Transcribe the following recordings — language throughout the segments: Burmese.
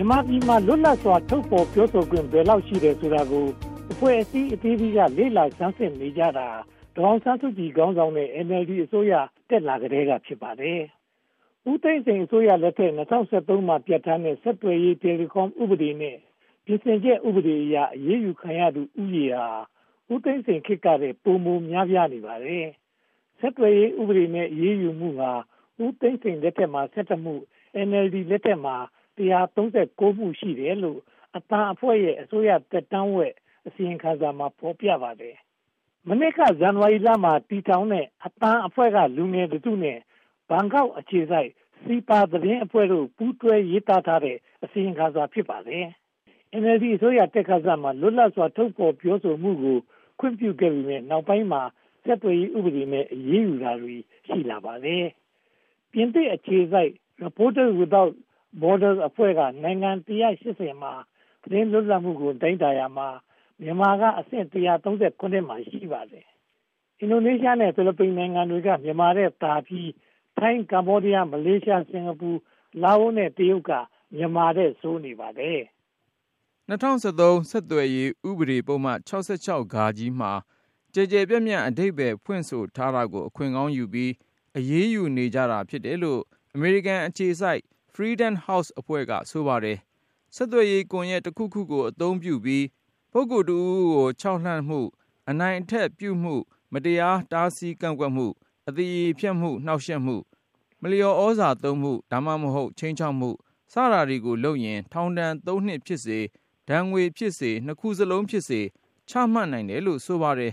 မြန်မာပြည်မှာလွတ်လပ်စွာထုတ်ဖော်ပြောဆိုခွင့်ဘယ်လောက်ရှိတယ်ဆိုတာကိုအဖွဲ့အစည်းအသီးသီးကလေ့လာဆန်းစစ်နေကြတာဒေါအောင်ဆန်းစုကြည်ခေါင်းဆောင်တဲ့ NLD အစိုးရတက်လာကြတဲ့ကဖြစ်ပါတယ်။ဦးသိန်းစိန်အစိုးရလက်ထက်2013မှာပြဋ္ဌာန်းတဲ့ဆက်သွယ်ရေးတယ်လီကွန်ဥပဒေနဲ့ပြင်ဆင်ချက်ဥပဒေအရအရေးယူခံရသူဥယေဟာဦးသိန်းစိန်ခေတ်ကတည်းပုံမများပြားနေပါတယ်။ဆက်သွယ်ရေးဥပဒေနဲ့အရေးယူမှုဟာဦးသိန်းစိန်လက်ထက်မှာ17မှု NLD လက်ထက်မှာ139 မှု ရှိတယ်လို့အတန်အဖွဲ့ရဲ့ အစိုးရတက်တန်းဝက် အစီရင်ခံစာမှာ ဖော်ပြပါတယ်။မနေ့ကဇန်နဝါရီလမှာတီထောင်တဲ့အတန်အဖွဲ့က လူငယ်တုနဲ့ ဘန်ကောက်အခြေစိုက်စီပါသတင်းအဖွဲ့တို့ ပူးတွဲရေးသားထားတဲ့ အစီရင်ခံစာ ဖြစ်ပါတယ်။ NLD အစိုးရတက်ခါစမှာ လွတ်လပ်စွာ ထုတ်ဖော်ပြောဆိုမှုကို ခွင့်ပြုခဲ့ပြီးမြဲနောက်ပိုင်းမှာ ဆက်သွယ်ရေးဥပဒေနဲ့ အရေးယူတာတွေ ရှိလာပါတယ်။ပြင်သစ်အခြေစိုက် Reporters Without Borders အဖွဲ့က နိုင်ငံ180မှာ သတင်းလွတ်လပ်မှုကို တိုင်းတာရမှာ မြန်မာကအဆင့်139မှာ ရှိပါတယ်။အင်ဒိုနီးရှားနဲ့ ဖိလစ်ပိုင်နိုင်ငံတွေက မြန်မာတဲ့တာပြီး ထိုင်း ကမ္ဘောဒီးယား မလေးရှား စင်ကာပူ လာအိုနဲ့ တရုတ်က မြန်မာတဲ့ဆိုးနေပါတယ်2013ဆက်သွယ်ရေးဥပဒေပုံမှန်66ဂါကြီးမှာကြဲကြဲပြန့်ပြန့် အဓိပ္ပာယ်ဖွင့်ဆိုထားတာကို အခွင့်ကောင်းယူပြီး အရေးယူနေကြတာ ဖြစ်တယ်လို့ အမေရိကန်အခြေစိုက် Freedom House အဖွဲ့က ဆိုပါတယ် ဆက်သွယ်ရေးကွန်ရက်တစ်ခုခုကို အသုံးပြုပြီး ပုဂ္ဂိုလ်တူကို ခြောက်လှန့်မှု အနိုင်အထက်ပြုမှု မတရား တားဆီးကန့်ကွက်မှုအတိအဖြတ်မှု နှောက်ယှက်မှု မလျော်ဩဇာသုံးမှု ဒါမှမဟုတ်ချင်းချောက်မှု စတာတွေကိုလုပ်ရင် ထောင်ဒဏ် ၃ နှစ်ဖြစ်စေ ဒဏ်ငွေဖြစ်စေ နှစ်ခုစလုံးဖြစ်စေ ချမှတ်နိုင်တယ်လို့ ဆိုပါတယ်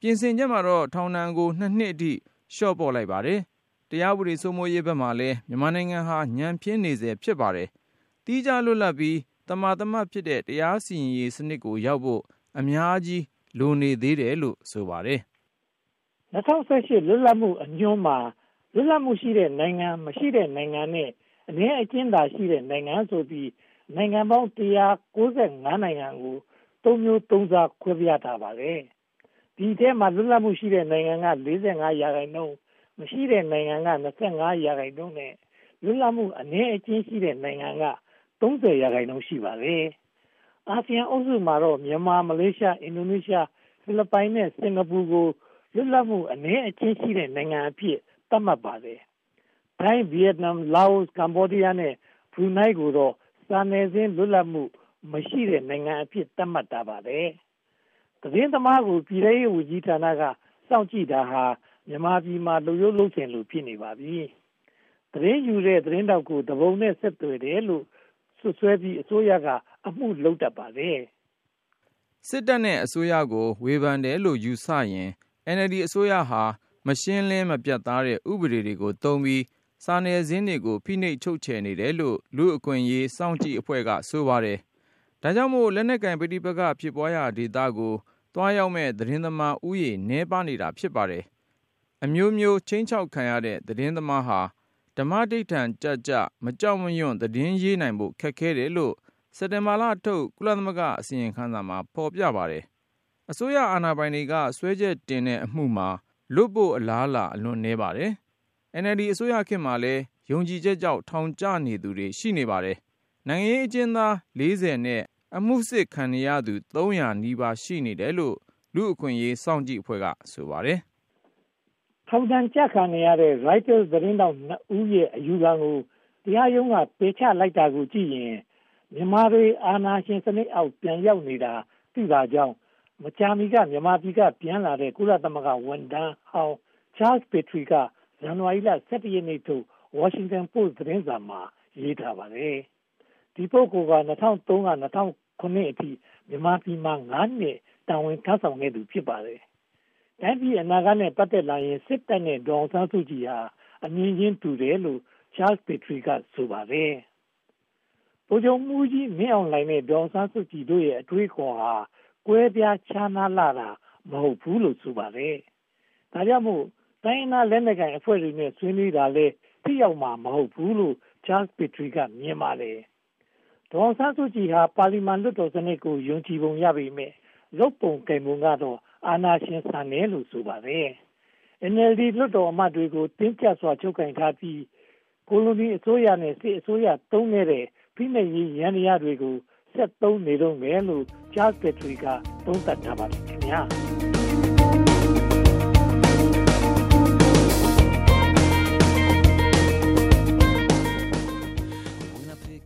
ပြင်ဆင်ချက်မှာတော့ ထောင်ဒဏ်ကိုနှစ်နှစ်အထိ လျှော့ပေါ့လိုက်ပါတယ် တရားဥပဒေစိုးမိုးရေးဘက်မှာလည်း မြန်မာနိုင်ငံဟာ ညံပြင်းနေစေဖြစ်ပါတယ်တီးခြားလွတ်လပ်ပြီးတမာတမတ်ဖြစ်တဲ့ တရားစီရင်ရေးစနစ်ကိုရောက်ဖို့ အများကြီး လိုနေသေးတယ်လို့ ဆိုပါတယ်2018လွတ်လပ်မှုအညွှန်းမှာ လွတ်လပ်မှုရှိတဲ့နိုင်ငံ မရှိတဲ့နိုင်ငံနဲ့ အနည်းအကျဉ်းသာရှိတဲ့ နိုင်ငံဆိုပြီး နိုင်ငံပေါင်း195နိုင်ငံကို သုံးမျိုးသုံးစား ခွဲပြားထားပါတယ်။ဒီထဲမှာ လွတ်လပ်မှုရှိတဲ့နိုင်ငံက45ရာခိုင်နှုန်း မရှိတဲ့နိုင်ငံက25ရာခိုင်နှုန်းနဲ့လွတ်လပ်မှုအနည်းအကျဉ်းရှိတဲ့နိုင်ငံက30ရာခိုင်နှုန်းရှိပါတယ်။အာဆီယံအုပ်စုမှာတော့မြန်မာမလေးရှားအင်ဒိုနီးရှားဖိလစ်ပိုင်နဲ့စင်ကာပူကိုလွတ်လပ်မှုအနည်းအကျဉ်းရှိတဲ့နိုင်ငံအဖြစ်သတ်မှတ်ပါတယ်။ထိုင်းဗီယက်နမ်လာအိုကမ္ဘောဒီးယားနဲ့ဘရူနိုင်းကိုတော့စာနယ်ဇင်းလွတ်လပ်မှုမရှိတဲ့နိုင်ငံအဖြစ်သတ်မှတ်ထားပါတယ်။သတင်းသမားကိုပြည်ထောင်စုဝန်ကြီးဌာနကစောင့်ကြည့်တာဟာ မြန်မာပြည်မှာလူရုပ်လုံးချင်လို့ဖြစ်နေပါပြီ။သတင်းယူတဲ့သတင်းတောက်ကိုတပုံနဲ့ဆက်သွယ်တယ်လို့ဆွဆွဲပြီးအစိုးရကအမှုလုပ်တတ်ပါတယ်။စစ်တပ်နဲ့အစိုးရကိုဝေဖန်တယ်လို့ယူဆရင် NLD အစိုးရဟာမရှင်းလင်းမပြတ်သားတဲ့ဥပဒေတွေကိုသုံးပြီးစာနယ်ဇင်းတွေကိုဖိနှိပ်ချုပ်ချယ်နေတယ်လို့လူအခွင့်ရေးစောင့်ကြည့်အဖွဲ့ကဆိုပါတယ်။ဒါကြောင့်မို့လက်နက်ကင်ပဋိပက္ခဖြစ်ပွားရာဒေသကိုတွားရောက်မဲ့သတင်းသမားဥယေနှဲပါနေတာဖြစ်ပါတယ်။ အမျိုးမျိုးချင်းချောက်ခံရတဲ့ သတင်းသမားဟာ ဓမ္မဒိဋ္ဌံကြကြမကြောက်မရွံ့ သတင်းရေးနိုင်ဖို့ ခက်ခဲတယ်လို့ စက်တင်ဘာလထုတ် ကုလသမဂ္ဂ အစီရင်ခံစာမှာ ဖော်ပြပါတယ်။အစိုးရအာဏာပိုင်တွေကဆွဲချက်တင်တဲ့အမှုမှာ လွတ်ဖို့အလားအလာ အလွန်နည်းပါတယ်။ NLD အစိုးရခေတ်မှာလည်း ယုံကြည်ချက်ကြောင့် ထောင်ကျနေသူတွေ ရှိနေပါတယ်။နိုင်ငံရေးအကျဉ်းသား40နဲ့ အမှုစစ်ခံနေရသူ300နီးပါး ရှိနေတယ်လို့ လူအခွင့်ရေး စောင့်ကြည့်အဖွဲ့က ဆိုပါတယ်။ ထောင်ဒဏ်ကြခံနေရတဲ့ Reuters သတင်းတောက်2ဦးရဲ့ အယူခံကို တရားရုံးက ပယ်ချလိုက်တာကိုကြည့်ရင် မြန်မာတွေ အာဏာရှင်စနစ်အောက် ပြန်ရောက်နေတာ သိတာကြောင့်မကြာမီက မြန်မာပြည်က ပြန်လာတဲ့ ကုလသမဂ္ဂဝန်ထမ်းဟောင်း Charles Petrie က ဇန်နဝါရီလ17ရက်နေ့ထုတ် Washington Post သတင်းစာမှာ ရေးထားပါတယ်။ဒီပုဂ္ဂိုလ်က2003က2009အထိ မြန်မာပြည်မှာ9နှစ် တာဝန်ထမ်းဆောင်ခဲ့သူ ဖြစ်ပါတယ်။ တိုင်းပြည်အနာဂတ်နဲ့ ပတ်သက်လာရင် စစ်တပ်နဲ့ ဒေါအောင်ဆန်းစုကြည်ဟာ အမြင်ချင်းတူတယ်လို့ Charles Petrie က ဆိုပါတယ်။ဗိုလ်ချုပ်မှုကြီးမင်းအောင်လှိုင်နဲ့ ဒေါအောင်ဆန်းစုကြည်တို့ရဲ့ အတွေးခေါ်ဟာ ကွဲပြားခြားနားလာတာ မဟုတ်ဘူးလို့ ဆိုပါတယ်။ဒါကြောင့်မို့ တိုင်းနာလက်နက်ကိုင်အဖွဲ့တွေနဲ့ ဆွေးနွေးတာလဲထိရောက်မှာ မဟုတ်ဘူးလို့ Charles Petrie က မြင်ပါတယ်။ဒေါ်ဆန်းစုကြည်ဟာ ပါလီမန်လွှတ်တော်စနစ်ကို ယုံကြည်ပုံရပေမဲ့ရုပ်ပုံကင်ပုံကတော့ အာဏာရှင်ဆန်တယ်လို့ဆိုပါတယ်။ NLD လွှတ်တော်အမတ်တွေကို တင်းကျပ်စွာ ချုပ်ကင်ထားပြီး ကိုလိုနီအစိုးရနဲ့ စစ်အစိုးရ သုံးခဲ့တဲ့ ဖိနှိပ်ရေးရန်ရာတွေကို ဆက်သုံးနေတော့မယ်လို့ Charles Petrie က သုံးသပ်ထားပါတယ်ခင်ဗျာ။